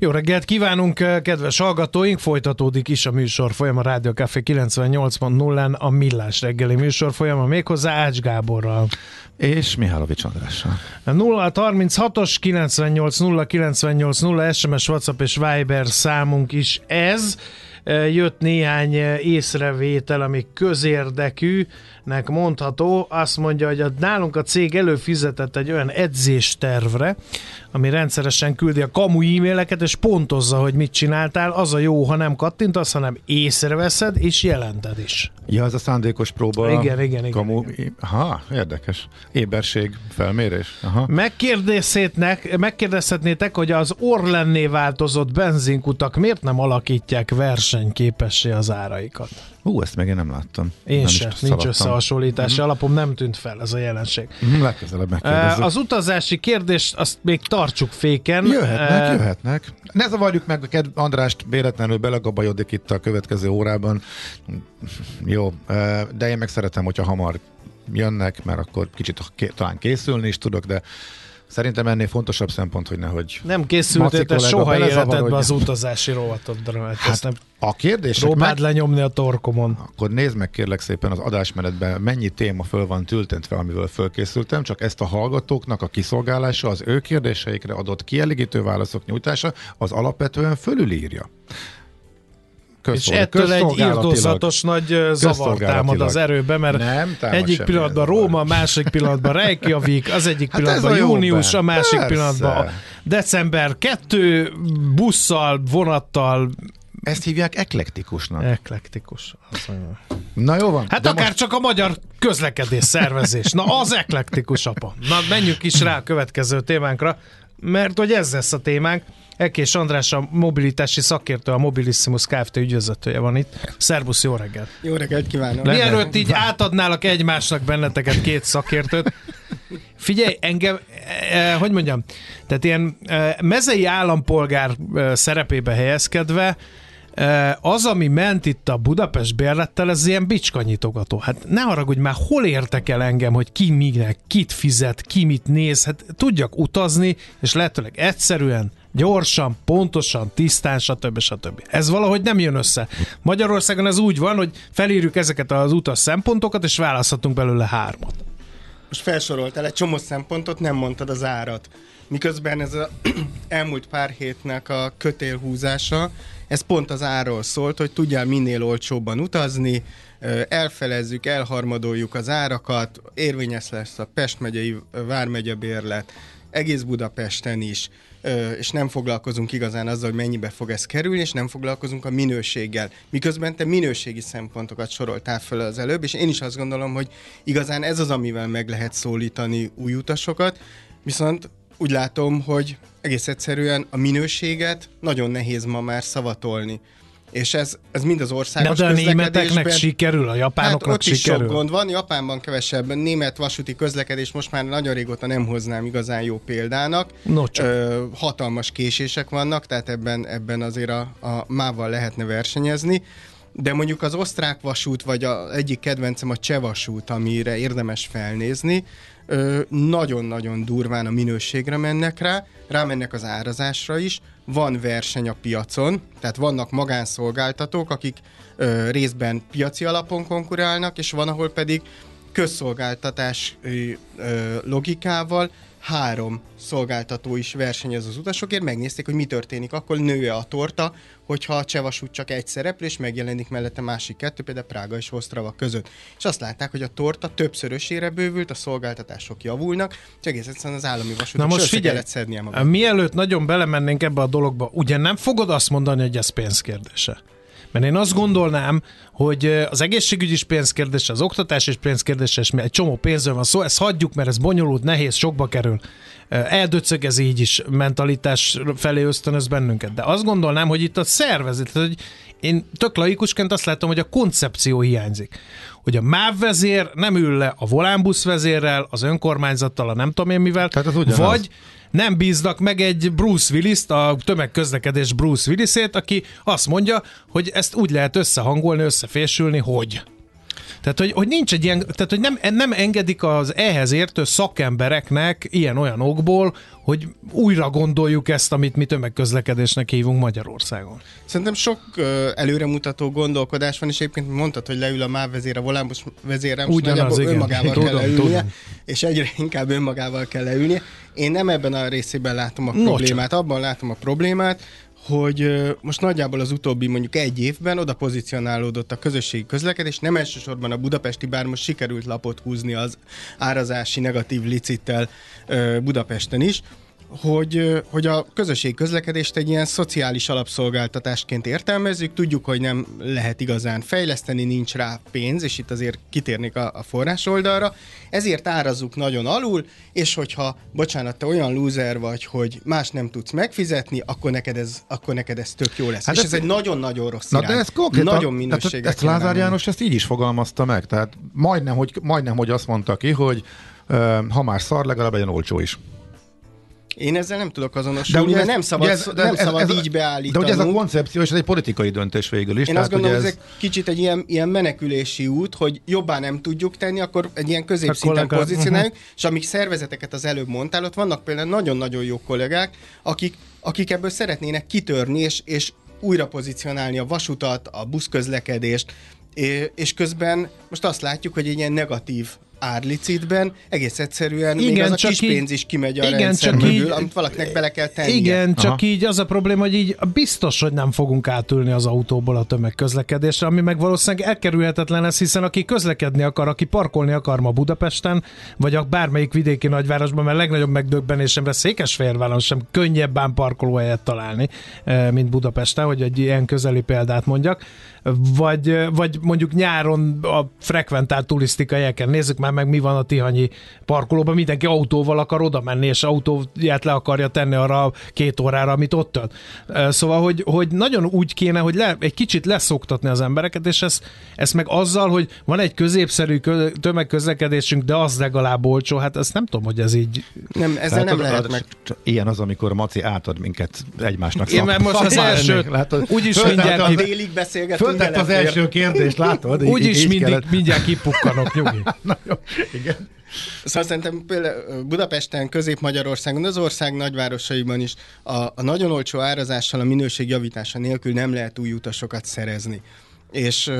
Jó reggelt kívánunk, kedves hallgatóink! Folytatódik is a műsor folyam a Rádió Café 98.0-en a Millás reggeli műsor folyama méghozzá Ács Gáborral. És Mihálovics Andrással. 0 36-os 98 0 98 0 SMS, WhatsApp és Viber számunk is ez jött néhány észrevétel, ami közérdekűnek mondható. Azt mondja, hogy a, nálunk a cég előfizetett egy olyan edzéstervre, ami rendszeresen küldi a kamu e-maileket, és pontozza, hogy mit csináltál. Az a jó, ha nem kattintasz, hanem észreveszed, és jelented is. Ja, ez a szándékos próba. Igen, igen, igen. Kamu... igen. Aha, érdekes. Éberség, felmérés. Aha. Megkérdezhetnétek, hogy az Orlenné változott benzinkutak miért nem alakítják versenyképessé az áraikat? Hú, ezt meg én nem láttam. Én nem sem, nincs összehasonlítási mm-hmm. alapom, nem tűnt fel ez a jelenség. Mm, legközelebb megkérdezzük. Az utazási kérdést azt még tartsuk féken. Jöhetnek, uh, jöhetnek. Ne zavarjuk meg Andrást véletlenül belegabajodik itt a következő órában. Jó, de én meg szeretem, hogyha hamar jönnek, mert akkor kicsit talán készülni is tudok, de Szerintem ennél fontosabb szempont, hogy nehogy... Nem készültél te soha életedbe az utazási rovatodra, mert hát nem a kérdés. Próbáld meg... lenyomni a torkomon. Akkor nézd meg kérlek szépen az adásmenetben, mennyi téma föl van tültentve, amivel fölkészültem, csak ezt a hallgatóknak a kiszolgálása, az ő kérdéseikre adott kielégítő válaszok nyújtása, az alapvetően fölülírja. És ettől egy írtózatos nagy zavar támad az erőbe, mert nem egyik pillanatban Róma, másik pillanatban Reykjavik, az egyik hát pillanatban június, a másik Persze. pillanatban december 2 busszal, vonattal, ezt hívják eklektikusnak. Eklektikus. Na jó van. Hát akár most... csak a magyar közlekedés szervezés. Na az eklektikus apa. Na menjünk is rá a következő témánkra, mert hogy ez lesz a témánk. Ekés András a mobilitási szakértő, a Mobilissimus Kft. ügyvezetője van itt. Szerbusz, jó reggelt! Jó reggelt kívánok! Mielőtt így átadnálak egymásnak benneteket két szakértőt, Figyelj, engem, eh, hogy mondjam, tehát ilyen eh, mezei állampolgár eh, szerepébe helyezkedve, eh, az, ami ment itt a Budapest bérlettel, ez ilyen bicskanyitogató. Hát ne haragudj már, hol értek el engem, hogy ki minek, kit fizet, ki mit néz, hát tudjak utazni, és lehetőleg egyszerűen, gyorsan, pontosan, tisztán, stb. stb. Ez valahogy nem jön össze. Magyarországon ez úgy van, hogy felírjuk ezeket az utas szempontokat, és választhatunk belőle hármat. Most felsoroltál egy csomó szempontot, nem mondtad az árat. Miközben ez az elmúlt pár hétnek a kötélhúzása, ez pont az árról szólt, hogy tudjál minél olcsóbban utazni, elfelezzük, elharmadoljuk az árakat, érvényes lesz a Pest megyei Vármegye bérlet, egész Budapesten is, és nem foglalkozunk igazán azzal, hogy mennyibe fog ez kerülni, és nem foglalkozunk a minőséggel. Miközben te minőségi szempontokat soroltál fel az előbb, és én is azt gondolom, hogy igazán ez az, amivel meg lehet szólítani új utasokat, viszont úgy látom, hogy egész egyszerűen a minőséget nagyon nehéz ma már szavatolni. És ez, ez mind az országos de, de a németeknek sikerül, a japánoknak hát ott sikerül. is sok gond van, Japánban kevesebb német vasúti közlekedés most már nagyon régóta nem hoznám igazán jó példának. No, Ö, hatalmas késések vannak, tehát ebben, ebben azért a, a mával lehetne versenyezni. De mondjuk az osztrák vasút, vagy a, egyik kedvencem a cseh vasút, amire érdemes felnézni, nagyon-nagyon durván a minőségre mennek rá, rámennek az árazásra is, van verseny a piacon, tehát vannak magánszolgáltatók, akik ö, részben piaci alapon konkurálnak, és van, ahol pedig közszolgáltatás ö, logikával három szolgáltató is versenyez az utasokért, megnézték, hogy mi történik, akkor nő a torta, hogyha a Csevasút csak egy szereplő, és megjelenik mellette másik kettő, például Prága és Osztrava között. És azt látták, hogy a torta többszörösére bővült, a szolgáltatások javulnak, csak egész egyszerűen az állami vasút Na most figyelj, szednie magát. Mielőtt nagyon belemennénk ebbe a dologba, ugye nem fogod azt mondani, hogy ez pénzkérdése? Mert én azt gondolnám, hogy az egészségügy is pénzkérdés, az oktatás is pénzkérdés, és egy csomó pénzről van szó, ezt hagyjuk, mert ez bonyolult, nehéz, sokba kerül. Eldöcög így is mentalitás felé ösztönöz bennünket. De azt gondolnám, hogy itt a szervezet, hogy én tök laikusként azt látom, hogy a koncepció hiányzik. Hogy a MÁV vezér nem ül le a volánbusz vezérrel, az önkormányzattal, a nem tudom én mivel, Tehát az vagy nem bíznak meg egy Bruce Willis-t, a tömegközlekedés Bruce Willis-ét, aki azt mondja, hogy ezt úgy lehet összehangolni, összefésülni, hogy Tehát, hogy, hogy nincs egy ilyen, tehát, hogy nem, nem engedik az ehhez értő szakembereknek ilyen-olyan okból, hogy újra gondoljuk ezt, amit mi tömegközlekedésnek hívunk Magyarországon. Szerintem sok uh, előremutató gondolkodás van, és egyébként mondtad, hogy leül a MÁV vezér a volánbus vezérem, és nagyjából igen. önmagával tudom, kell leülnie, tudom. és egyre inkább önmagával kell leülnie. Én nem ebben a részében látom a problémát, no, abban látom a problémát, hogy most nagyjából az utóbbi mondjuk egy évben oda pozícionálódott a közösségi közlekedés, nem elsősorban a budapesti, bár most sikerült lapot húzni az árazási negatív licittel Budapesten is, hogy, hogy a közösségi közlekedést egy ilyen szociális alapszolgáltatásként értelmezzük, tudjuk, hogy nem lehet igazán fejleszteni, nincs rá pénz, és itt azért kitérnék a, a forrás oldalra, ezért árazzuk nagyon alul, és hogyha, bocsánat, te olyan lúzer vagy, hogy más nem tudsz megfizetni, akkor neked ez, akkor neked ez tök jó lesz. Hát és ez, ez egy nagyon-nagyon rossz na, irány. de ez konkrétan, nagyon minőséget. Ezt Lázár János ezt így is fogalmazta meg, tehát majdnem, hogy, majdnem, hogy azt mondta ki, hogy ha már szar, legalább legyen olcsó is. Én ezzel nem tudok azonosulni, de mert nem szabad, ez, nem ez, szabad ez, így beállítani. De ugye ez a koncepció, és ez egy politikai döntés végül is. Én azt gondolom, hogy ez egy kicsit egy ilyen, ilyen menekülési út, hogy jobbá nem tudjuk tenni, akkor egy ilyen középszinten pozícionáljuk, uh-huh. és amik szervezeteket az előbb mondtál, ott vannak például nagyon-nagyon jó kollégák, akik, akik ebből szeretnének kitörni, és, és újra pozícionálni a vasutat, a buszközlekedést, és közben most azt látjuk, hogy egy ilyen negatív árlicitben egész egyszerűen igen, még az a kis így, pénz is kimegy a igen, rendszer csak mögül, így, amit valakinek bele kell tennie. Igen, csak Aha. így az a probléma, hogy így biztos, hogy nem fogunk átülni az autóból a tömegközlekedésre, ami meg valószínűleg elkerülhetetlen lesz, hiszen aki közlekedni akar, aki parkolni akar ma Budapesten, vagy a bármelyik vidéki nagyvárosban, mert legnagyobb megdöbbenésemre Székesfehérváron sem könnyebben parkolóhelyet találni, eh, mint Budapesten, hogy egy ilyen közeli példát mondjak vagy, vagy mondjuk nyáron a frekventált turisztikai helyeken. Nézzük már meg, mi van a Tihanyi parkolóban. Mindenki autóval akar oda menni, és autóját le akarja tenni arra két órára, amit ott tölt. Szóval, hogy, hogy nagyon úgy kéne, hogy le, egy kicsit leszoktatni az embereket, és ezt, ezt meg azzal, hogy van egy középszerű tömegközlekedésünk, de az legalább olcsó, hát ezt nem tudom, hogy ez így... Nem, ezzel hát, nem lehet meg... Ilyen az, amikor Maci átad minket egymásnak. Én mert most az első, úgyis mindjárt... Délig beszélgetünk Föltett az első kérdést, látod? Úgyis mindig, mindjárt kipukkanok, nyugi. Na jó, igen. Szóval szerintem például Budapesten, Közép-Magyarországon, az ország nagyvárosaiban is a, a nagyon olcsó árazással a minőség javítása nélkül nem lehet új utasokat szerezni. És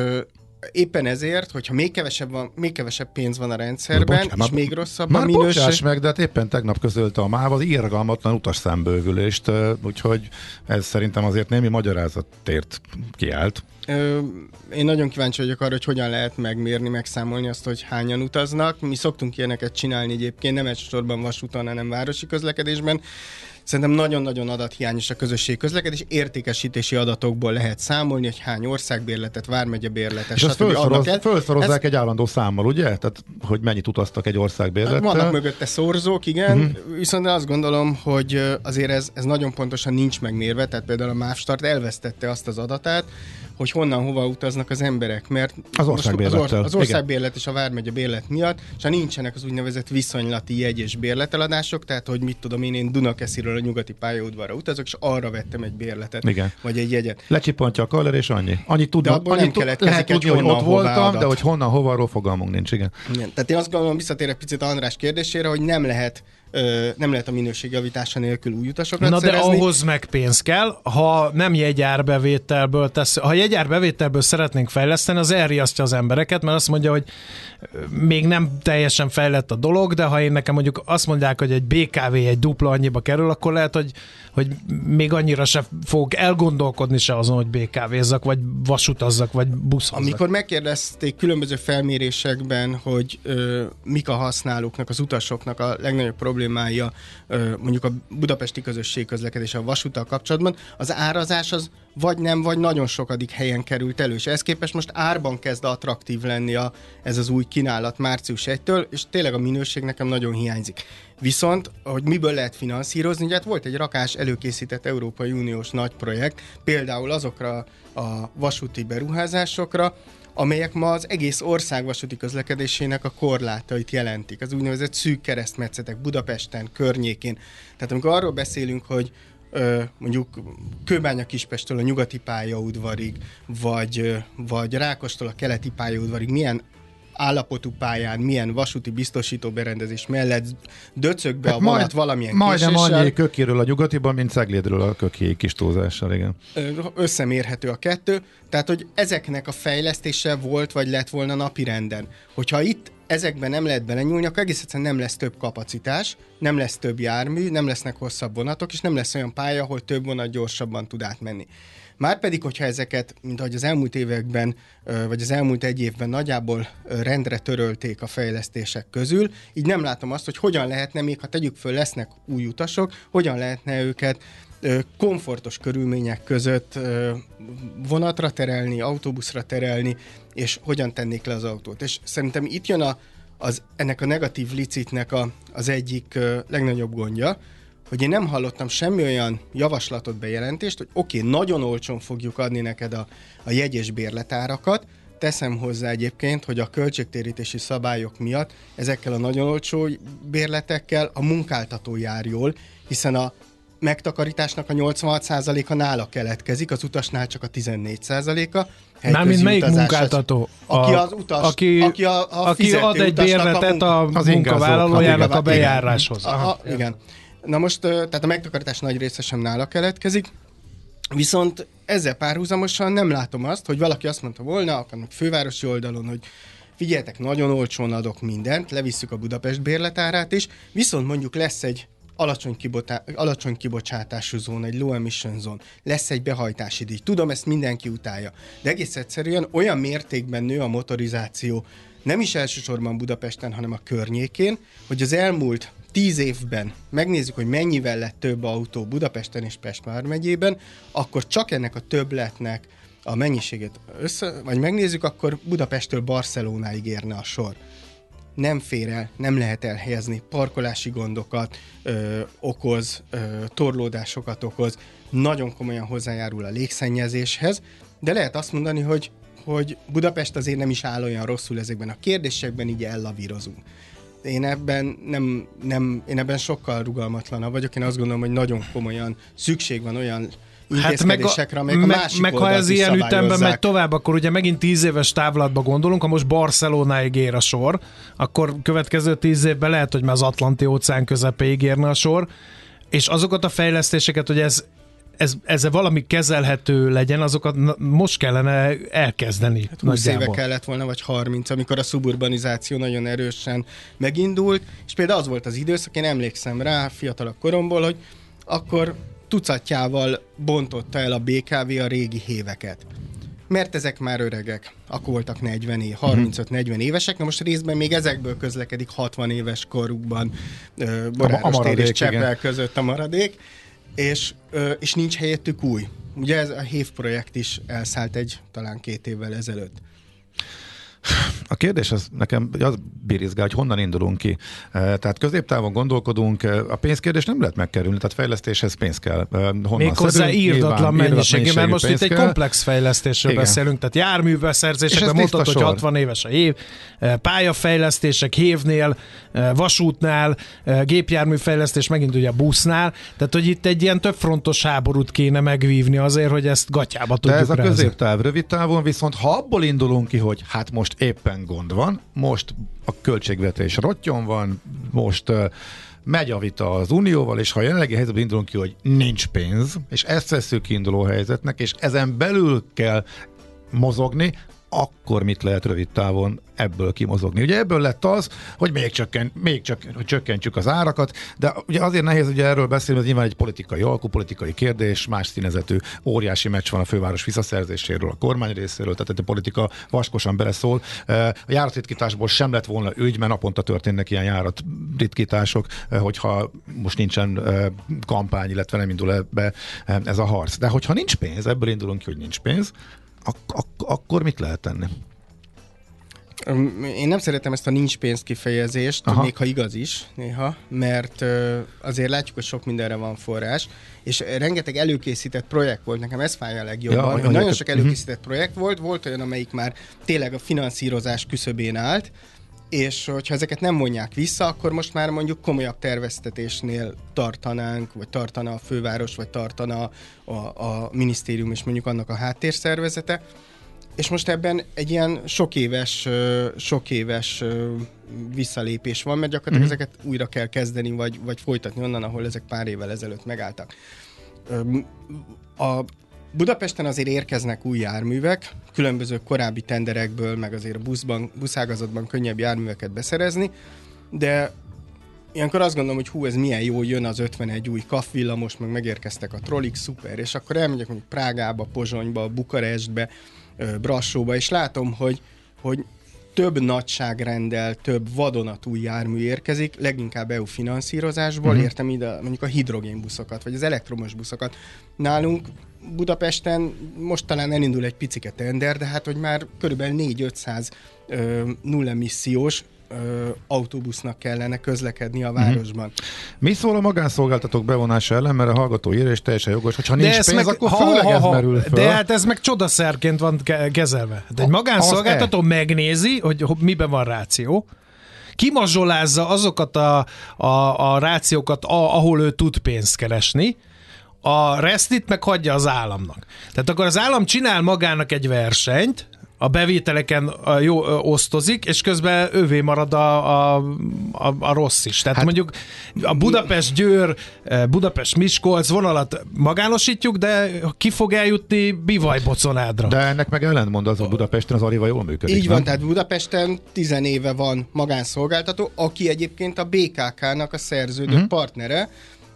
éppen ezért, hogyha még kevesebb, van, még kevesebb pénz van a rendszerben, bocsán, és már, még rosszabb már a minőség... Már meg, de hát éppen tegnap közölte a MÁV az irgalmatlan utas szembővülést, úgyhogy ez szerintem azért némi magyarázatért kiállt. Ö, én nagyon kíváncsi vagyok arra, hogy hogyan lehet megmérni, megszámolni azt, hogy hányan utaznak. Mi szoktunk ilyeneket csinálni egyébként, nem elsősorban vasúton, hanem városi közlekedésben. Szerintem nagyon-nagyon adathiányos a közösség közlekedés, értékesítési adatokból lehet számolni, hogy hány országbérletet, vármegye bérletet, És ezt felszoroz, felszorozzák ez... egy állandó számmal, ugye? Tehát, hogy mennyit utaztak egy országbérlettel. Vannak mögötte szorzók, igen, uh-huh. viszont azt gondolom, hogy azért ez, ez nagyon pontosan nincs megmérve, tehát például a MÁV Start elvesztette azt az adatát, hogy honnan hova utaznak az emberek, mert az országbérlet, az, or, az országbérlet és a vármegye bérlet miatt, és ha nincsenek az úgynevezett viszonylati jegy és bérleteladások, tehát hogy mit tudom én, én Dunakesziről a nyugati pályaudvarra utazok, és arra vettem egy bérletet, Igen. vagy egy jegyet. Lecsipontja a kaller, és annyi. Annyi tudna, de abból annyi nem kellett lehet tudni, hogy ott voltam, adat. de hogy honnan, hova, arról fogalmunk nincs, igen. igen. Tehát én azt gondolom, visszatérek picit András kérdésére, hogy nem lehet nem lehet a minőségjavítása nélkül új utasokat Na szerezni. de ahhoz meg pénz kell, ha nem jegyárbevételből tesz, ha jegyárbevételből szeretnénk fejleszteni, az elriasztja az embereket, mert azt mondja, hogy még nem teljesen fejlett a dolog, de ha én nekem mondjuk azt mondják, hogy egy BKV egy dupla annyiba kerül, akkor lehet, hogy, hogy még annyira se fog elgondolkodni se azon, hogy BKV-zzak, vagy vasutazzak, vagy buszozzak. Amikor megkérdezték különböző felmérésekben, hogy ö, mik a használóknak, az utasoknak a legnagyobb problémája, ö, mondjuk a budapesti közösség közlekedés a vasúttal kapcsolatban, az árazás az vagy nem, vagy nagyon sokadik helyen került elő, és ez képest most árban kezd attraktív lenni a, ez az új kínálat március 1-től, és tényleg a minőség nekem nagyon hiányzik. Viszont, hogy miből lehet finanszírozni, ugye hát volt egy rakás előkészített Európai Uniós nagy projekt, például azokra a vasúti beruházásokra, amelyek ma az egész ország vasúti közlekedésének a korlátait jelentik. Az úgynevezett szűk keresztmetszetek Budapesten, környékén. Tehát amikor arról beszélünk, hogy mondjuk Kőbánya Kispestől a nyugati pályaudvarig, vagy, vagy Rákostól a keleti pályaudvarig milyen állapotú pályán, milyen vasúti biztosító berendezés mellett döcög be hát a vonat majd, valamilyen Majdnem annyi kökéről a nyugatiban, mint Ceglédről a kökéig kis túlzással, igen. Összemérhető a kettő, tehát hogy ezeknek a fejlesztése volt, vagy lett volna napirenden. Hogyha itt ezekben nem lehet belenyúlni, akkor egész egyszerűen nem lesz több kapacitás, nem lesz több jármű, nem lesznek hosszabb vonatok, és nem lesz olyan pálya, ahol több vonat gyorsabban tud átmenni. Márpedig, hogyha ezeket, mint ahogy az elmúlt években, vagy az elmúlt egy évben nagyjából rendre törölték a fejlesztések közül, így nem látom azt, hogy hogyan lehetne, még ha tegyük föl, lesznek új utasok, hogyan lehetne őket komfortos körülmények között vonatra terelni, autóbuszra terelni, és hogyan tennék le az autót. És szerintem itt jön a, az, ennek a negatív licitnek a, az egyik legnagyobb gondja, hogy én nem hallottam semmi olyan javaslatot, bejelentést, hogy oké, okay, nagyon olcsón fogjuk adni neked a, a jegyes bérletárakat, teszem hozzá egyébként, hogy a költségtérítési szabályok miatt ezekkel a nagyon olcsó bérletekkel a munkáltató jár jól, hiszen a megtakarításnak a 86%-a nála keletkezik, az utasnál csak a 14%-a. Mármint melyik munkáltató? Aki az utas, aki, aki, a, a aki ad egy bérletet a, a munkavállalójának a bejáráshoz. Igen, aha, igen. Na most, tehát a megtakarítás nagy része sem nála keletkezik, viszont ezzel párhuzamosan nem látom azt, hogy valaki azt mondta volna, akár fővárosi oldalon, hogy figyeljetek, nagyon olcsón adok mindent, levisszük a Budapest bérletárát is, viszont mondjuk lesz egy alacsony, kibotá- alacsony kibocsátású zóna, egy low emission zone, lesz egy behajtási díj. Tudom, ezt mindenki utálja, de egész egyszerűen olyan mértékben nő a motorizáció, nem is elsősorban Budapesten, hanem a környékén, hogy az elmúlt tíz évben megnézzük, hogy mennyivel lett több autó Budapesten és Pest megyében, akkor csak ennek a többletnek a mennyiségét össze, vagy megnézzük, akkor Budapesttől Barcelonáig érne a sor. Nem fér el, nem lehet elhelyezni, parkolási gondokat ö, okoz, ö, torlódásokat okoz, nagyon komolyan hozzájárul a légszennyezéshez, de lehet azt mondani, hogy hogy Budapest azért nem is áll olyan rosszul ezekben a kérdésekben, így ellavírozunk én ebben nem, nem, én ebben sokkal rugalmatlanabb vagyok. Én azt gondolom, hogy nagyon komolyan szükség van olyan hát meg, a, meg, meg ha ez ilyen ütemben megy tovább, akkor ugye megint tíz éves távlatba gondolunk, ha most Barcelonáig ér a sor, akkor következő tíz évben lehet, hogy már az Atlanti óceán közepéig érne a sor, és azokat a fejlesztéseket, hogy ez ez, ez valami kezelhető legyen, azokat most kellene elkezdeni. Hát 20 éve kellett volna, vagy 30, amikor a suburbanizáció nagyon erősen megindult, és például az volt az időszak, én emlékszem rá fiatalabb koromból, hogy akkor tucatjával bontotta el a BKV a régi héveket. Mert ezek már öregek. Akkor voltak 40 év, 35-40 évesek, na most részben még ezekből közlekedik 60 éves korukban Boráros tér és Cseppel között a maradék és, és nincs helyettük új. Ugye ez a HÉV projekt is elszállt egy talán két évvel ezelőtt. A kérdés az nekem az birizgál, hogy honnan indulunk ki. Tehát középtávon gondolkodunk, a pénzkérdés nem lehet megkerülni, tehát fejlesztéshez pénz kell. Honnan Méghozzá írdatlan mennyiségű, mert most itt egy kell. komplex fejlesztésről Igen. beszélünk, tehát járműveszerzésekben mondtad, hogy 60 éves a év, pályafejlesztések hévnél, vasútnál, gépjárműfejlesztés megint ugye a busznál, tehát hogy itt egy ilyen többfrontos háborút kéne megvívni azért, hogy ezt gatyába tudjuk De ez a középtáv, rövid távon viszont ha abból indulunk ki, hogy hát most éppen gond van, most a költségvetés rottyon van, most megy a vita az Unióval, és ha a jelenlegi helyzetben indulunk ki, hogy nincs pénz, és ezt veszük kiinduló helyzetnek, és ezen belül kell mozogni, akkor mit lehet rövid távon ebből kimozogni. Ugye ebből lett az, hogy még, csökken, még csak, hogy csökkentsük az árakat, de ugye azért nehéz ugye erről beszélni, hogy nyilván egy politikai alkú, politikai kérdés, más színezetű óriási meccs van a főváros visszaszerzéséről, a kormány részéről, tehát a politika vaskosan beleszól. A járatritkításból sem lett volna ügy, mert naponta történnek ilyen járatritkítások, hogyha most nincsen kampány, illetve nem indul ebbe ez a harc. De hogyha nincs pénz, ebből indulunk ki, hogy nincs pénz, ak- ak- akkor mit lehet tenni? Én nem szeretem ezt a nincs pénz kifejezést, Aha. még ha igaz is néha, mert azért látjuk, hogy sok mindenre van forrás, és rengeteg előkészített projekt volt, nekem ez fáj a legjobban, ja, hogy nagyon sok előkészített projekt volt, volt olyan, amelyik már tényleg a finanszírozás küszöbén állt, és hogyha ezeket nem mondják vissza, akkor most már mondjuk komolyabb terveztetésnél tartanánk, vagy tartana a főváros, vagy tartana a, a minisztérium és mondjuk annak a háttérszervezete. és most ebben egy ilyen sok éves, sok éves visszalépés van, mert gyakorlatilag uh-huh. ezeket újra kell kezdeni, vagy, vagy folytatni onnan, ahol ezek pár évvel ezelőtt megálltak. A Budapesten azért érkeznek új járművek, különböző korábbi tenderekből, meg azért a buszban, buszágazatban könnyebb járműveket beszerezni, de ilyenkor azt gondolom, hogy hú, ez milyen jó, jön az 51 új most meg megérkeztek a trollik, szuper, és akkor elmegyek mondjuk Prágába, Pozsonyba, Bukarestbe, Brassóba, és látom, hogy, hogy több nagyságrendel, több vadonatúj jármű érkezik, leginkább EU finanszírozásból, mm-hmm. értem ide mondjuk a hidrogénbuszokat, vagy az elektromos buszokat. Nálunk Budapesten most talán elindul egy picike tender, de hát hogy már körülbelül 4-500 nullemissziós ö, autóbusznak kellene közlekedni a mhm. városban. Mm-hmm. Mi szól a magánszolgáltatók bevonása ellen, mert a hallgató írja, és teljesen jogos, hogyha nincs pénz, meg, akkor ha, főleg ha, ha, ez merül föl. De hát ez meg csodaszerként van kezelve. De egy magánszolgáltató megnézi, hogy miben van ráció, kimazsolázza azokat a, a, a rációkat, a, ahol ő tud pénzt keresni, a restit meg hagyja az államnak. Tehát akkor az állam csinál magának egy versenyt, a bevételeken jó osztozik, és közben ővé marad a, a, a, a rossz is. Tehát hát, mondjuk a Budapest-Győr, Budapest-Miskolc vonalat magánosítjuk, de ki fog eljutni Bivaj-Boconádra? De ennek meg ellentmond az, hogy Budapesten az Ariva jól működik. Így nem? van, tehát Budapesten tizenéve van magánszolgáltató, aki egyébként a BKK-nak a szerződő uh-huh. partnere,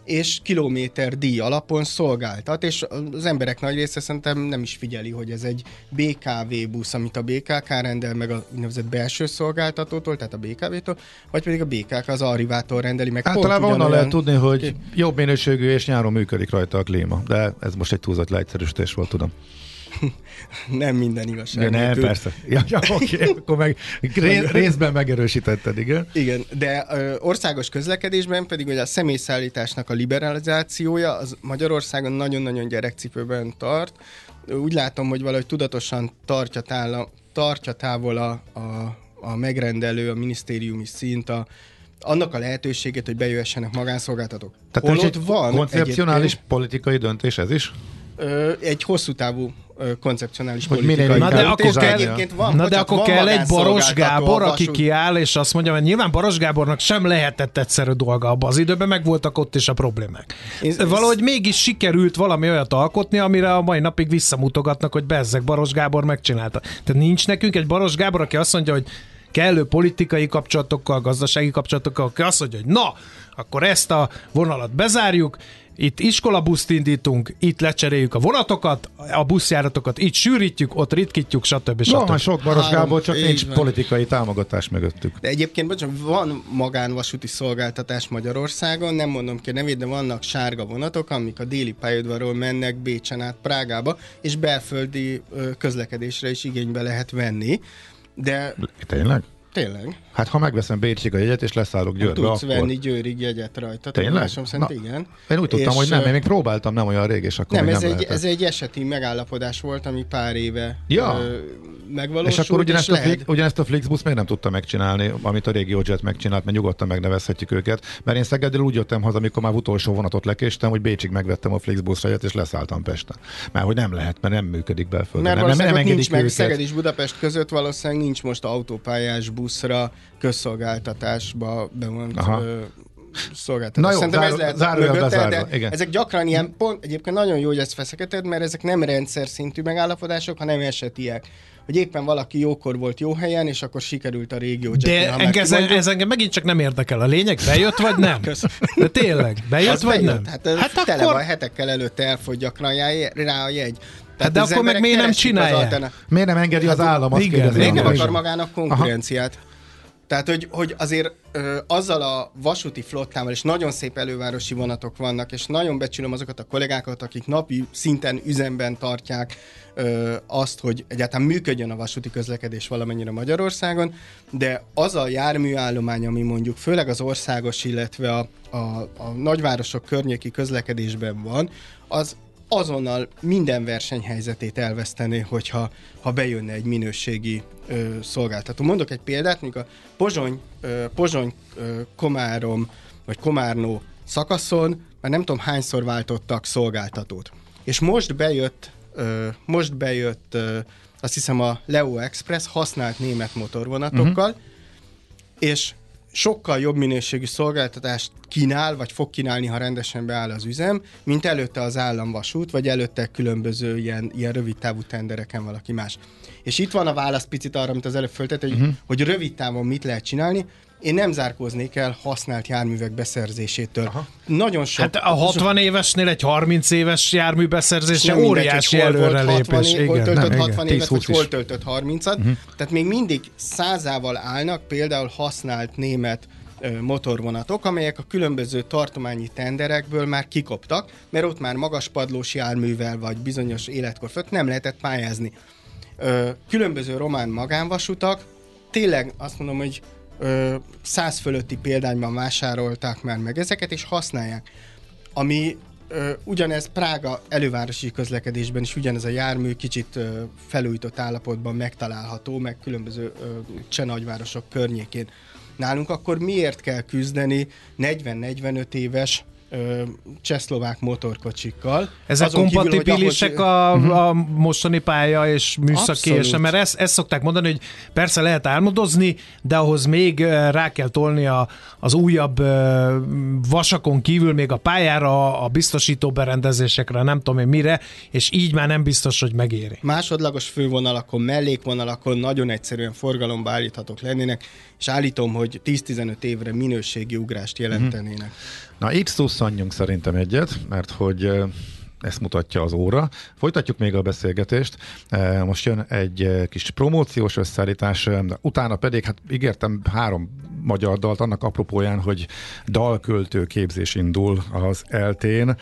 és kilométer díj alapon szolgáltat, és az emberek nagy része szerintem nem is figyeli, hogy ez egy BKV busz, amit a BKK rendel meg a úgynevezett belső szolgáltatótól, tehát a BKV-tól, vagy pedig a BKK az Arrivától rendeli meg. Általában onnan lehet tudni, hogy jobb minőségű és nyáron működik rajta a klíma, de ez most egy túlzott leegyszerűsítés volt, tudom. nem minden igazság. De nem, persze. Ja, ja oké, okay. akkor meg részben megerősítetted, igen. Igen, de ö, országos közlekedésben pedig hogy a személyszállításnak a liberalizációja az Magyarországon nagyon-nagyon gyerekcipőben tart. Úgy látom, hogy valahogy tudatosan tartja, tála, tartja távol a, a, a megrendelő, a minisztériumi szint, a, annak a lehetőségét, hogy bejöhessenek magánszolgáltatók. Tehát Holott van koncepcionális politikai döntés ez is? Ö, egy hosszú távú koncepcionális hogy politikai. Na de akkor kell, van, na de akkor kell egy Baros Gábor, aki kiáll, és azt mondja, hogy nyilván Baros Gábornak sem lehetett egyszerű dolga abban az időben, meg voltak ott is a problémák. Ez, Valahogy mégis sikerült valami olyat alkotni, amire a mai napig visszamutogatnak, hogy bezzek Baros Gábor megcsinálta. Tehát nincs nekünk egy Baros Gábor, aki azt mondja, hogy kellő politikai kapcsolatokkal, gazdasági kapcsolatokkal, aki azt mondja, hogy na, akkor ezt a vonalat bezárjuk, itt iskolabuszt indítunk, itt lecseréljük a vonatokat, a buszjáratokat itt sűrítjük, ott ritkítjuk, stb. stb. No, sok Baros Gábor, csak nincs van. politikai támogatás mögöttük. De egyébként, bocsánat, van magánvasúti szolgáltatás Magyarországon, nem mondom ki a nevét, de vannak sárga vonatok, amik a déli pályaudvarról mennek Bécsen át Prágába, és belföldi közlekedésre is igénybe lehet venni. De... Tényleg? Tényleg. Hát ha megveszem Bécsig a jegyet, és leszállok Győrbe, Tudsz akkor... venni Győrig jegyet rajta. Tényleg? szerint Na, igen. Én úgy tudtam, és hogy nem, én még próbáltam, nem olyan rég, és akkor nem, ez, nem egy, lehetett. ez egy eseti megállapodás volt, ami pár éve ja. ö, megvalósult. És akkor ugyanezt, és a, lehet... ugyanezt a Flixbus miért nem tudta megcsinálni, amit a régi Jet megcsinált, mert nyugodtan megnevezhetjük őket. Mert én Szegedről úgy jöttem haza, amikor már utolsó vonatot lekéstem, hogy Bécsig megvettem a Flixbus jegyet, és leszálltam Pesten. Mert hogy nem lehet, mert nem működik belföldön. Mert nem, nem, nem nincs meg Szeged és Budapest között valószínűleg nincs most autópályás buszra közszolgáltatásba bevont szolgáltatás. Na jó, Szerintem záró, ez lehet záró, mögötte, záró, de igen. ezek gyakran ilyen pont, egyébként nagyon jó, hogy ezt feszeketed, mert ezek nem rendszer szintű megállapodások, hanem esetiek hogy éppen valaki jókor volt jó helyen, és akkor sikerült a régió De engem, ez, ez engem megint csak nem érdekel. A lényeg bejött, vagy nem? De tényleg, bejött, Az vagy bejött. nem? Hát, hát tele akkor... van, hetekkel előtt elfogy gyakran rá a jegy. Tehát hát de akkor meg miért nem csinálja? Miért nem engedi az állam? Azt igen, miért nem akar magának konkurenciát? Aha. Tehát, hogy, hogy azért ö, azzal a vasúti flottával, és nagyon szép elővárosi vonatok vannak, és nagyon becsülöm azokat a kollégákat, akik napi szinten üzemben tartják ö, azt, hogy egyáltalán működjön a vasúti közlekedés valamennyire Magyarországon, de az a járműállomány, ami mondjuk főleg az országos, illetve a, a, a nagyvárosok környéki közlekedésben van, az azonnal minden versenyhelyzetét elvesztené, hogyha ha bejönne egy minőségi ö, szolgáltató. Mondok egy példát, mondjuk a Pozsony, ö, Pozsony ö, Komárom vagy Komárnó szakaszon már nem tudom hányszor váltottak szolgáltatót. És most bejött ö, most bejött, ö, azt hiszem a Leo Express használt német motorvonatokkal, uh-huh. és sokkal jobb minőségű szolgáltatást kínál, vagy fog kínálni, ha rendesen beáll az üzem, mint előtte az államvasút, vagy előtte különböző ilyen, ilyen rövid távú tendereken valaki más. És itt van a válasz picit arra, amit az előbb föltett, hogy, uh-huh. hogy rövid távon mit lehet csinálni. Én nem zárkóznék el használt járművek beszerzésétől. Aha. Nagyon sok. Hát a 60 évesnél egy 30 éves jármű beszerzése óriási előrelépés. Igen, hol töltött nem, 60 igen. évet, vagy hol töltött 30-at. Uh-huh. Tehát még mindig százával állnak például használt német motorvonatok, amelyek a különböző tartományi tenderekből már kikoptak, mert ott már magas padlós járművel vagy bizonyos életkor fölött nem lehetett pályázni. Különböző román magánvasutak, tényleg azt mondom, hogy száz fölötti példányban vásárolták már meg ezeket, és használják. Ami ö, ugyanez Prága elővárosi közlekedésben is ugyanez a jármű kicsit ö, felújított állapotban megtalálható, meg különböző ö, cseh nagyvárosok környékén. Nálunk akkor miért kell küzdeni 40-45 éves csehszlovák motorkocsikkal. Ezek Azon kompatibilisek kívül, a, a, mhm. a mostani pálya és műszaki és mert ezt, ezt szokták mondani, hogy persze lehet álmodozni, de ahhoz még rá kell tolni a, az újabb vasakon kívül még a pályára, a biztosító berendezésekre, nem tudom én mire, és így már nem biztos, hogy megéri. Másodlagos fővonalakon, mellékvonalakon nagyon egyszerűen forgalomba állíthatók lennének, és állítom, hogy 10-15 évre minőségi ugrást jelentenének. Uh-huh. Na itt szusszanjunk szerintem egyet, mert hogy ezt mutatja az óra. Folytatjuk még a beszélgetést. Most jön egy kis promóciós összeállítás, utána pedig, hát ígértem három magyar dalt annak apropóján, hogy dalköltő képzés indul az eltén.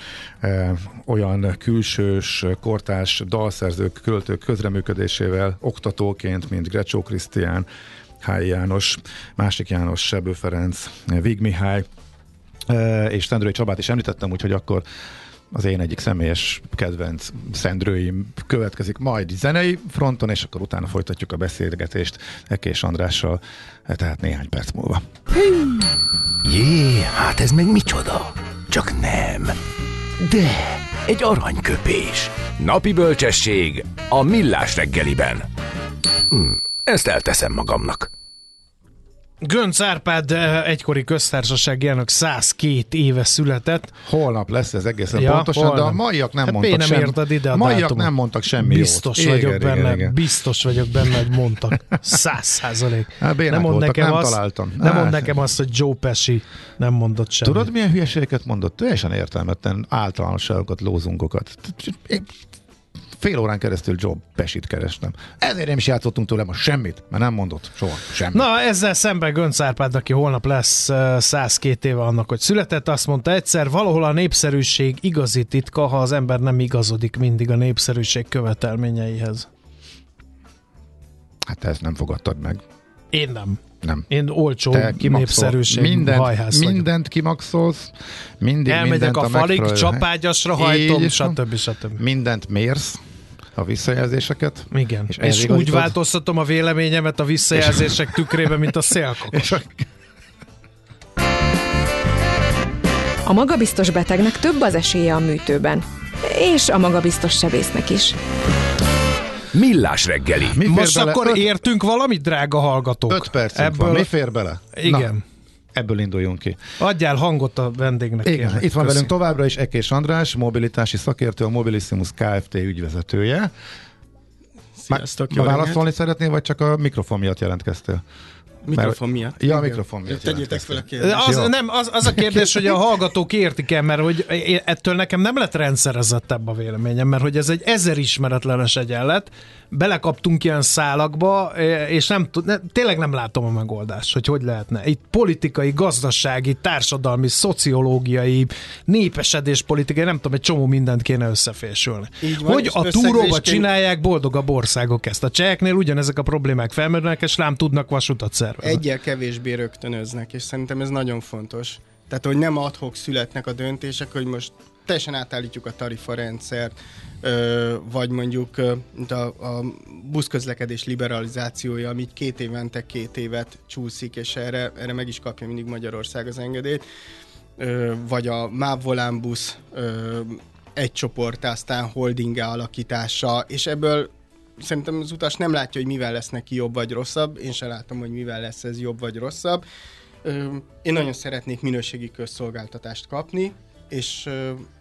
Olyan külsős, kortás dalszerzők, költők közreműködésével oktatóként, mint Grecsó Krisztián, Hály János, másik János, Sebő Ferenc, Vig Mihály, és Szendrői Csabát is említettem, úgyhogy akkor az én egyik személyes kedvenc Szendrőim következik majd zenei fronton, és akkor utána folytatjuk a beszélgetést Ekés Andrással, tehát néhány perc múlva. Jé, hát ez meg micsoda? Csak nem. De, egy aranyköpés. Napi bölcsesség a millás reggeliben. Hm, ezt elteszem magamnak. Gönc Árpád eh, egykori köztársasági elnök 102 éve született. Holnap lesz ez egészen ja, pontosan, holnap. de a maiak nem hát mondtak nem semmi. Érted ide a maiak dátumot. nem mondtak semmi Biztos jót. vagyok igen, benne, igen. biztos vagyok benne, hogy mondtak. Száz százalék. Hát nem mond nekem nem azt, találtam. Nem mond nekem azt, hogy Joe Pesci nem mondott semmit. Tudod, milyen hülyeségeket mondott? Teljesen értelmetlen általánosságokat, lózunkokat fél órán keresztül Joe Pesit kerestem. Ezért nem is játszottunk tőle most semmit, mert nem mondott soha semmit. Na, ezzel szemben Gönc Árpád, aki holnap lesz 102 éve annak, hogy született, azt mondta egyszer, valahol a népszerűség igazi titka, ha az ember nem igazodik mindig a népszerűség követelményeihez. Hát ezt nem fogadtad meg. Én nem. Nem. Én olcsó népszerűség mindent, mindent kimaxolsz, mindig Elmegyek mindent a, a falig, csapágyasra hajtom, stb. stb. Mindent mérsz, a visszajelzéseket. Igen, és, és úgy igazítod. változtatom a véleményemet a visszajelzések tükrében, mint a szélkakos. A magabiztos betegnek több az esélye a műtőben, és a magabiztos sebésznek is. Millás reggeli. Mi Most bele? akkor öt... értünk valamit, drága hallgatók? Öt percünk Ebből... van. Mi fér bele? Igen. Na. Ebből induljunk ki. Adjál hangot a vendégnek. Igen, kérlek. itt van Köszi. velünk továbbra is Ekés András, mobilitási szakértő, a Mobilissimus Kft. ügyvezetője. Sziasztok, Ma, válaszolni szeretnél, vagy csak a mikrofon miatt jelentkeztél? Mikrofon miatt. Ja, a mikrofon miatt. Tegyétek fel a kérdést. Az, nem, az, az a kérdés, hogy a hallgatók értik-e, mert hogy ettől nekem nem lett rendszerezettebb a véleményem, mert hogy ez egy ezer ismeretlenes egyenlet, belekaptunk ilyen szálakba, és nem, ne, tényleg nem látom a megoldást, hogy hogy lehetne. Itt politikai, gazdasági, társadalmi, szociológiai, népesedés politikai, nem tudom, egy csomó mindent kéne összefésülni. Van, hogy a túróba csinálják boldogabb országok ezt. A cseheknél ugyanezek a problémák felmerülnek, és lám tudnak vasutat szervezni. Egyel kevésbé rögtönöznek, és szerintem ez nagyon fontos. Tehát, hogy nem adhok születnek a döntések, hogy most teljesen átállítjuk a tarifarendszert, vagy mondjuk a, a buszközlekedés liberalizációja, ami két évente két évet csúszik, és erre, erre meg is kapja mindig Magyarország az engedélyt, vagy a MÁV busz egy csoport, aztán holdinge alakítása, és ebből szerintem az utas nem látja, hogy mivel lesz neki jobb vagy rosszabb, én sem látom, hogy mivel lesz ez jobb vagy rosszabb. Én nagyon szeretnék minőségi közszolgáltatást kapni, és,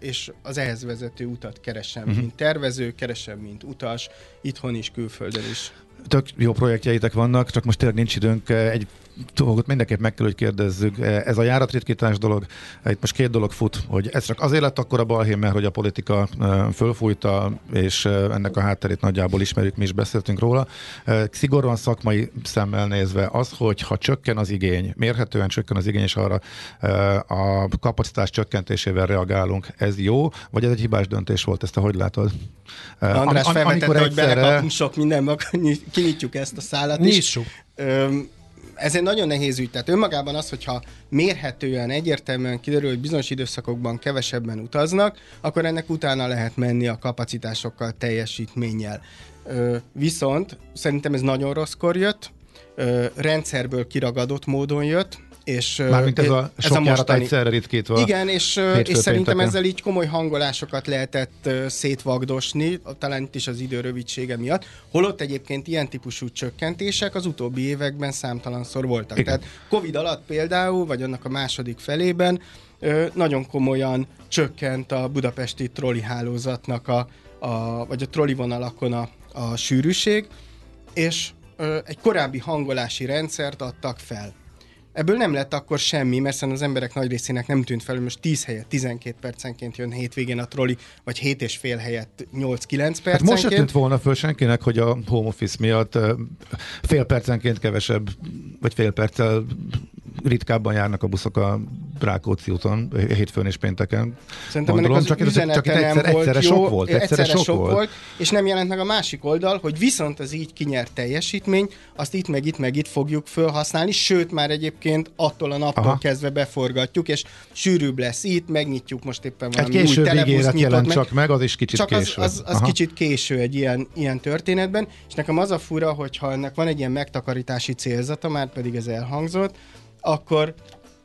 és az ehhez vezető utat keresem, uh-huh. mint tervező, keresem, mint utas, itthon is, külföldön is. Tök jó projektjeitek vannak, csak most tényleg nincs időnk. Egy dolgot mindenképp meg kell, hogy kérdezzük. Ez a járatritkítás dolog, itt most két dolog fut, hogy ez csak azért lett akkor a balhé, mert hogy a politika fölfújta, és ennek a hátterét nagyjából ismerjük, mi is beszéltünk róla. Szigorúan szakmai szemmel nézve az, hogy ha csökken az igény, mérhetően csökken az igény, és arra a kapacitás csökkentésével reagálunk, ez jó, vagy ez egy hibás döntés volt, ezt te hogy látod? András Am- felvetette, hogy egyszerre... belekapunk sok mindenbe, kinyitjuk ezt a szállat Nyissuk. is. Ez egy nagyon nehéz ügy. Tehát önmagában az, hogyha mérhetően, egyértelműen kiderül, hogy bizonyos időszakokban kevesebben utaznak, akkor ennek utána lehet menni a kapacitásokkal, teljesítménnyel. Viszont szerintem ez nagyon rosszkor jött, rendszerből kiragadott módon jött, és, Mármint ez a ez sok a mostani... egyszerre ritkítva. Igen, és, és szerintem ezzel így komoly hangolásokat lehetett szétvagdosni, talán itt is az idő rövidsége miatt, holott egyébként ilyen típusú csökkentések az utóbbi években számtalanszor voltak. Igen. Tehát Covid alatt például, vagy annak a második felében nagyon komolyan csökkent a budapesti trolli hálózatnak, a, a, vagy a trolli vonalakon a, a sűrűség, és egy korábbi hangolási rendszert adtak fel. Ebből nem lett akkor semmi, mert az emberek nagy részének nem tűnt fel, hogy most 10 helyet 12 percenként jön hétvégén a troli, vagy 7 és fél helyett 8-9 percenként. Hát most se tűnt volna föl senkinek, hogy a home office miatt fél percenként kevesebb, vagy fél perccel ritkábban járnak a buszok a Rákóczi úton, hétfőn és pénteken. Szerintem Gondolom, ennek az csak, csak egyszer, nem egyszerre volt sok volt. Egyszerre, egyszerre sok, sok volt. volt. És nem jelent meg a másik oldal, hogy viszont az így kinyert teljesítmény, azt itt meg itt meg itt fogjuk felhasználni, sőt már egyébként attól a naptól Aha. kezdve beforgatjuk, és sűrűbb lesz itt, megnyitjuk most éppen valami egy új telebusz jelent meg. csak meg, az is kicsit csak késő. az, az, az kicsit késő egy ilyen, ilyen történetben, és nekem az a fura, hogyha ennek van egy ilyen megtakarítási célzata, már pedig ez elhangzott, akkor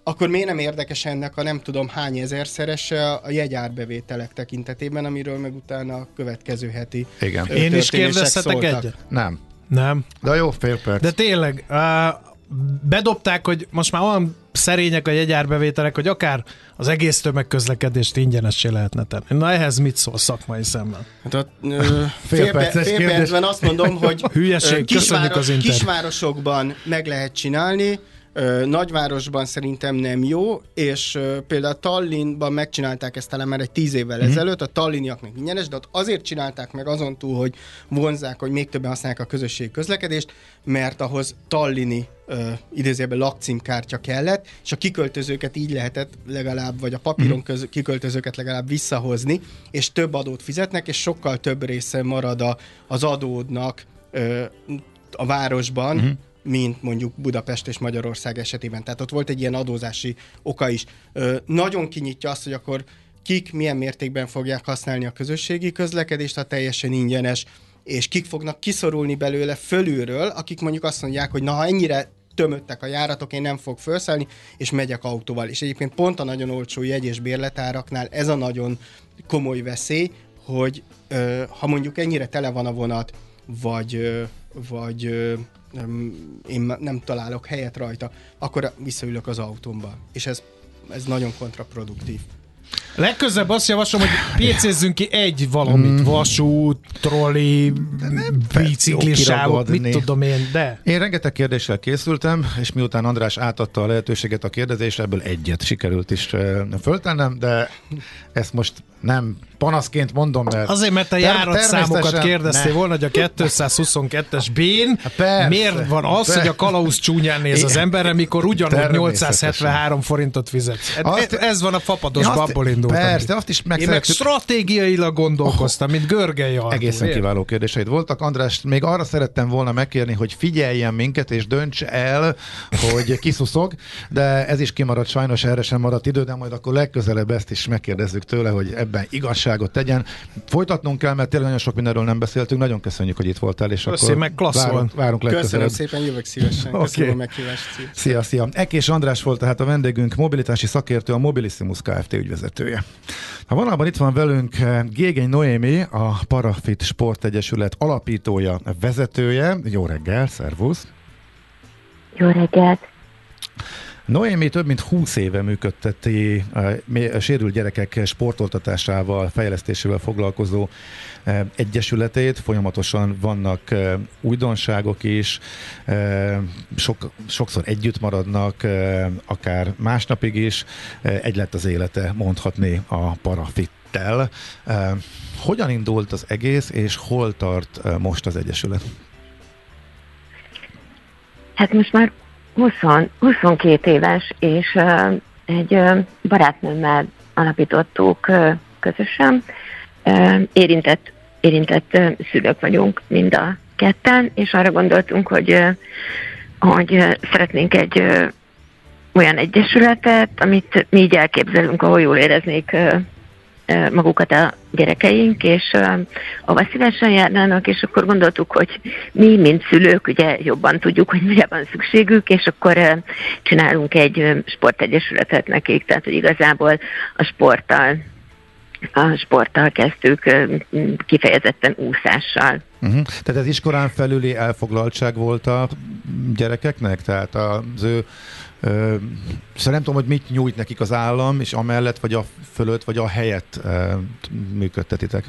akkor miért nem érdekes ennek a nem tudom hány ezerszerese a jegyárbevételek tekintetében, amiről meg utána a következő heti Igen. Én is kérdezhetek egyet? Nem. Nem. De jó, fél perc. De tényleg, uh, bedobták, hogy most már olyan szerények a jegyárbevételek, hogy akár az egész tömegközlekedést ingyenessé lehetne tenni. Na ehhez mit szól szakmai szemben? Hát a, ö, fél, fél, fél percben azt mondom, hogy Hülyeség, kisváros, az kisvárosokban meg lehet csinálni, Nagyvárosban szerintem nem jó, és például Tallinnban megcsinálták ezt talán már egy tíz évvel mm-hmm. ezelőtt, a talliniaknak ingyenes, de ott azért csinálták meg azon túl, hogy vonzák, hogy még többen használják a közösségi közlekedést, mert ahhoz tallini uh, idézőjelben lakcímkártya kellett, és a kiköltözőket így lehetett legalább, vagy a papíron mhm. köz, kiköltözőket legalább visszahozni, és több adót fizetnek, és sokkal több része marad a, az adódnak uh, a városban, uh-huh mint mondjuk Budapest és Magyarország esetében. Tehát ott volt egy ilyen adózási oka is. Nagyon kinyitja azt, hogy akkor kik milyen mértékben fogják használni a közösségi közlekedést, ha teljesen ingyenes, és kik fognak kiszorulni belőle fölülről, akik mondjuk azt mondják, hogy na ha ennyire tömöttek a járatok, én nem fog felszállni, és megyek autóval. És egyébként pont a nagyon olcsó jegy és bérletáraknál ez a nagyon komoly veszély, hogy ö, ha mondjuk ennyire tele van a vonat, vagy, vagy én nem találok helyet rajta, akkor visszaülök az autómba. És ez, ez nagyon kontraproduktív. Legközebb azt javaslom, hogy PC-zzünk ki egy valamit, mm. vasút, trolli, biciklisávok, mit tudom én, de... Én rengeteg kérdéssel készültem, és miután András átadta a lehetőséget a kérdezésre, ebből egyet sikerült is föltennem, de ezt most nem panaszként mondom, mert... Azért, mert a járatszámokat kérdeztél ne. volna, hogy a 222-es bén persze, miért van az, persze. hogy a kalauz csúnyán néz az emberre, mikor ugyanúgy 873 forintot fizet. Azt, ez van a fapadosban, abból indultam. Persze, azt is meg Én meg stratégiailag gondolkoztam, mint Görgely Artur. Egészen kiváló kérdéseid voltak. András, még arra szerettem volna megkérni, hogy figyeljen minket, és dönts el, hogy kiszuszog, de ez is kimaradt, sajnos erre sem maradt idő, de majd akkor legközelebb ezt is megkérdezzük tőle, hogy ebben igazság tanúbizonyságot tegyen. Folytatnunk kell, mert tényleg nagyon sok mindenről nem beszéltünk. Nagyon köszönjük, hogy itt voltál, és Köszi, akkor meg klassz várunk, várunk Köszönöm szépen, jövök szívesen. Oké. Köszönöm a meghívást. Szia. Szia, szia. Ekés András volt tehát a vendégünk, mobilitási szakértő, a Mobilissimus Kft. ügyvezetője. A vonalban itt van velünk eh, Gégeny Noémi, a Parafit Sportegyesület alapítója, vezetője. Jó reggel, szervusz! Jó reggelt! Noémi több mint 20 éve működteti a sérült gyerekek sportoltatásával, fejlesztésével foglalkozó eh, egyesületét. Folyamatosan vannak eh, újdonságok is, eh, sok, sokszor együtt maradnak, akár másnapig is. Egy lett az élete, mondhatni a parafittel. Eh, Hogyan indult az egész, és hol tart most az egyesület? Hát most már 20, 22 éves, és egy barátnőmmel alapítottuk közösen. Érintett, érintett szülők vagyunk mind a ketten, és arra gondoltunk, hogy, hogy szeretnénk egy olyan egyesületet, amit mi így elképzelünk, ahol jól éreznék magukat a gyerekeink, és ahova szívesen járnának, és akkor gondoltuk, hogy mi, mint szülők, ugye jobban tudjuk, hogy mire van szükségük, és akkor csinálunk egy sportegyesületet nekik, tehát hogy igazából a sporttal a sporttal kezdtük kifejezetten úszással. Uh-huh. Tehát ez iskolán felüli elfoglaltság volt a gyerekeknek? Tehát az ő szóval nem tudom, hogy mit nyújt nekik az állam, és amellett, vagy a fölött, vagy a helyett működtetitek.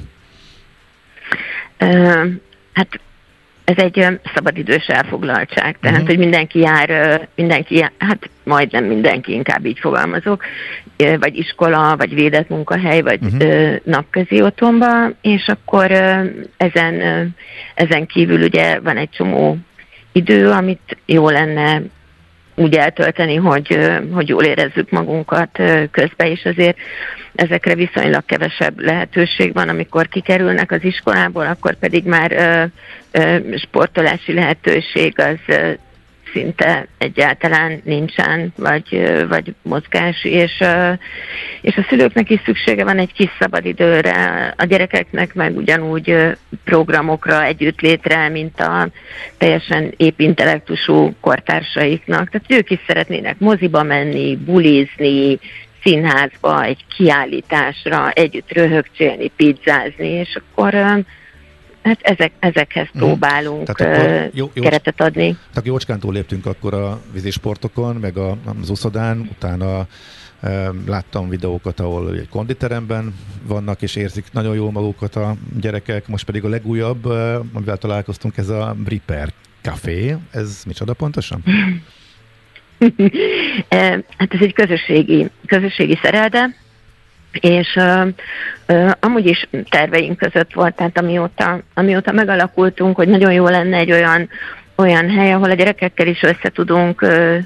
Hát ez egy szabadidős elfoglaltság, tehát Mhm. hogy mindenki jár, mindenki jár, hát majdnem mindenki, inkább így fogalmazok, vagy iskola, vagy védett munkahely, vagy uh-huh. napközi otthonba, és akkor ezen, ezen kívül ugye van egy csomó idő, amit jó lenne úgy eltölteni, hogy, hogy jól érezzük magunkat közben, és azért ezekre viszonylag kevesebb lehetőség van, amikor kikerülnek az iskolából, akkor pedig már sportolási lehetőség az szinte egyáltalán nincsen, vagy, vagy mozgás, és, és a szülőknek is szüksége van egy kis szabadidőre, a gyerekeknek meg ugyanúgy programokra, együttlétre, mint a teljesen épp intellektusú kortársaiknak. Tehát ők is szeretnének moziba menni, bulizni, színházba, egy kiállításra, együtt röhögcsélni, pizzázni, és akkor hát ezek, ezekhez Mhm. próbálunk Tehát jó- jó- keretet adni. Tehát jócskán léptünk akkor a vízisportokon, meg a, az uszodán, utána láttam videókat, ahol egy konditeremben vannak, és érzik nagyon jól magukat a gyerekek, most pedig a legújabb, amivel találkoztunk, ez a Bripper Café. Ez micsoda pontosan? Hát ez egy közösségi, közösségi szerelde, és ö, ö, amúgy is terveink között volt, tehát amióta, amióta megalakultunk, hogy nagyon jó lenne egy olyan, olyan hely, ahol a gyerekekkel is össze tudunk ö,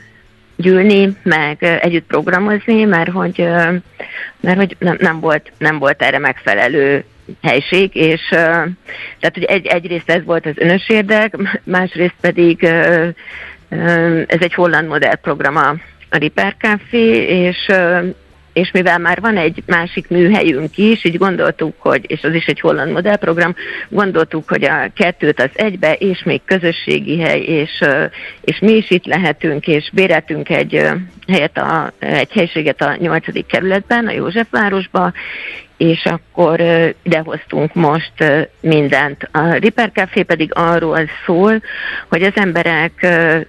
gyűlni, meg együtt programozni, mert hogy, mert hogy nem, nem, volt, nem volt erre megfelelő helység, és tehát hogy egy, egyrészt ez volt az önös érdek, másrészt pedig ez egy holland modellprogram a, a Ripper Café, és és mivel már van egy másik műhelyünk is, így gondoltuk, hogy, és az is egy holland modellprogram, gondoltuk, hogy a kettőt az egybe, és még közösségi hely, és, és mi is itt lehetünk, és béreltünk egy helyet, a, egy helységet a 8. kerületben, a Józsefvárosba, és akkor idehoztunk most mindent. A Ripper Café pedig arról szól, hogy az emberek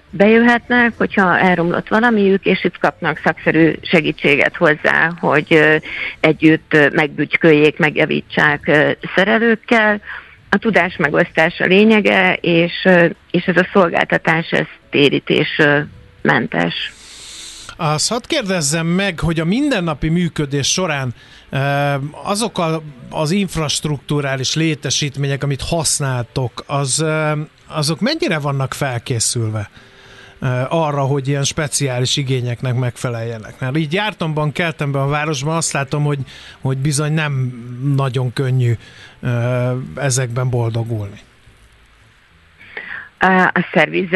bejöhetnek, hogyha elromlott valamiük, és itt kapnak szakszerű segítséget hozzá, hogy együtt megbütyköljék, megjavítsák szerelőkkel. A tudás megosztása lényege, és, és ez a szolgáltatás, ez térítés ö, mentes. Azt hadd kérdezzem meg, hogy a mindennapi működés során azok a, az infrastruktúrális létesítmények, amit használtok, az, azok mennyire vannak felkészülve arra, hogy ilyen speciális igényeknek megfeleljenek? Mert így jártamban, keltem be a városban, azt látom, hogy, hogy bizony nem nagyon könnyű ezekben boldogulni. A szerviz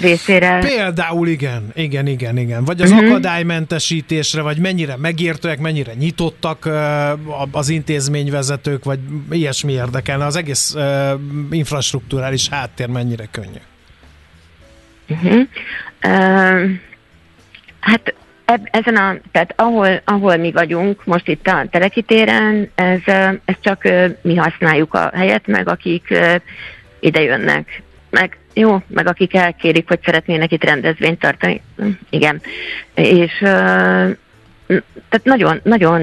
részére. Például igen, igen, igen, igen. Vagy az uh-huh. akadálymentesítésre, vagy mennyire megértőek, mennyire nyitottak az intézményvezetők, vagy ilyesmi érdekelne. Az egész infrastruktúrális háttér mennyire könnyű. Uh-huh. Uh, hát eb, ezen a, tehát ahol, ahol mi vagyunk, most itt a Telekitéren, ez, ez csak mi használjuk a helyet, meg akik ide jönnek. Meg jó, meg akik elkérik, hogy szeretnének itt rendezvényt tartani. Igen. És tehát nagyon, nagyon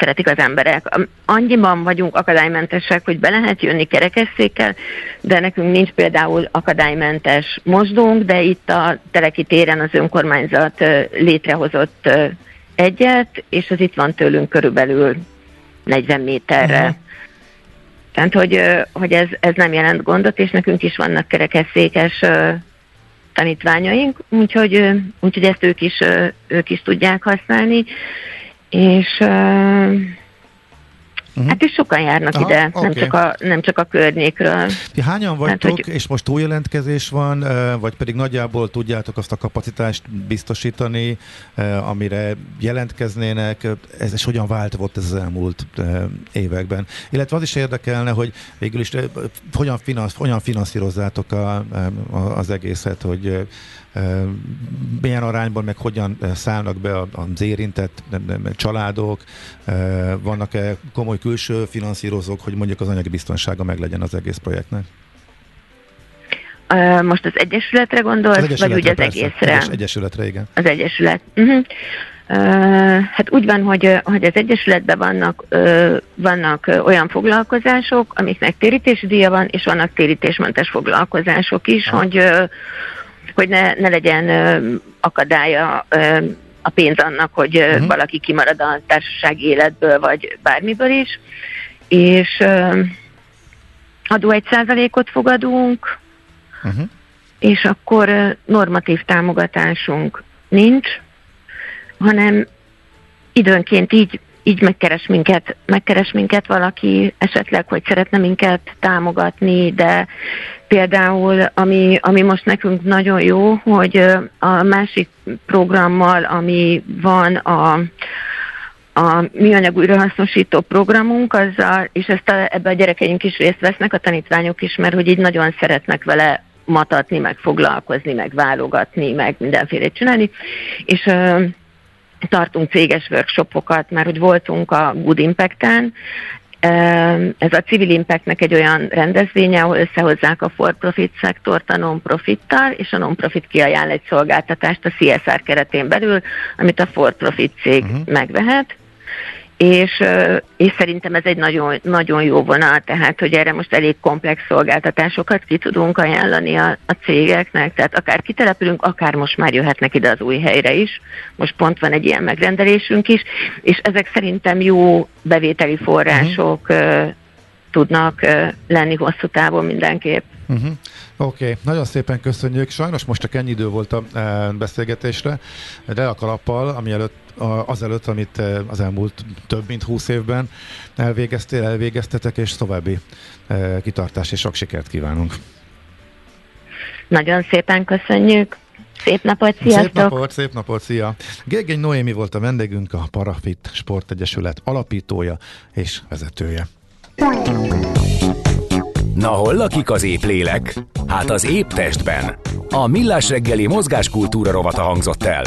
szeretik az emberek. Annyiban vagyunk akadálymentesek, hogy be lehet jönni kerekesszékkel, de nekünk nincs például akadálymentes mosdónk, de itt a Teleki téren az önkormányzat létrehozott egyet, és az itt van tőlünk körülbelül 40 méterre. Uh-huh. Tehát, hogy, hogy ez, ez nem jelent gondot, és nekünk is vannak kerekesszékes tanítványaink, úgyhogy, úgyhogy ezt ők is, ők is tudják használni, és Uh-huh. Hát is sokan járnak Aha, ide, okay. nem, csak a, nem csak a környékről. Ti hányan vagytok, hát, hogy... és most új jelentkezés van, vagy pedig nagyjából tudjátok azt a kapacitást biztosítani, amire jelentkeznének, ez, ez hogyan vált volt ez az elmúlt években? Illetve az is érdekelne, hogy végül is hogyan, finansz, hogyan finanszírozzátok a, a, az egészet, hogy milyen arányban, meg hogyan szállnak be az érintett családok, vannak-e komoly külső finanszírozók, hogy mondjuk az anyagi biztonsága meg legyen az egész projektnek? Most az Egyesületre gondolsz, az vagy úgy az persze. egészre? Egyes, egyesületre, igen. Az Egyesület. Uh-huh. Hát úgy van, hogy, hogy az Egyesületben vannak, vannak olyan foglalkozások, amiknek térítési díja van, és vannak térítésmentes foglalkozások is, ha. hogy hogy ne, ne legyen akadálya a pénz annak, hogy uh-huh. valaki kimarad a társasági életből, vagy bármiből is. És adó egy százalékot fogadunk, uh-huh. és akkor normatív támogatásunk nincs, hanem időnként így, így megkeres minket, megkeres minket valaki esetleg, hogy szeretne minket támogatni, de Például, ami, ami most nekünk nagyon jó, hogy a másik programmal, ami van a, a műanyag újrahasznosító programunk, azzal, és ezt a, ebbe a gyerekeink is részt vesznek, a tanítványok is, mert hogy így nagyon szeretnek vele matatni, meg foglalkozni, meg válogatni, meg mindenféle csinálni, és tartunk céges workshopokat, mert hogy voltunk a Good Impact-en, ez a Civil Impactnek egy olyan rendezvénye, ahol összehozzák a for-profit szektort a non-profittal, és a non-profit kiajánl egy szolgáltatást a CSR keretén belül, amit a for-profit cég uh-huh. megvehet és, és szerintem ez egy nagyon, nagyon jó vonal, tehát hogy erre most elég komplex szolgáltatásokat ki tudunk ajánlani a, a cégeknek, tehát akár kitelepülünk, akár most már jöhetnek ide az új helyre is, most pont van egy ilyen megrendelésünk is, és ezek szerintem jó bevételi források uh-huh. tudnak lenni hosszú távon mindenképp. Uh-huh. Oké, okay. nagyon szépen köszönjük. Sajnos most csak ennyi idő volt a e, beszélgetésre, de a kalappal, ami előtt, azelőtt, amit e, az elmúlt több mint húsz évben elvégeztél, elvégeztetek, és további e, kitartás és sok sikert kívánunk. Nagyon szépen köszönjük. Szép napot, sziasztok! Szép napot, szép napot, szia! Gégény Noémi volt a vendégünk, a Parafit Sportegyesület alapítója és vezetője. Na hol lakik az épp lélek? Hát az épp testben. A Millás reggeli mozgáskultúra rovata hangzott el.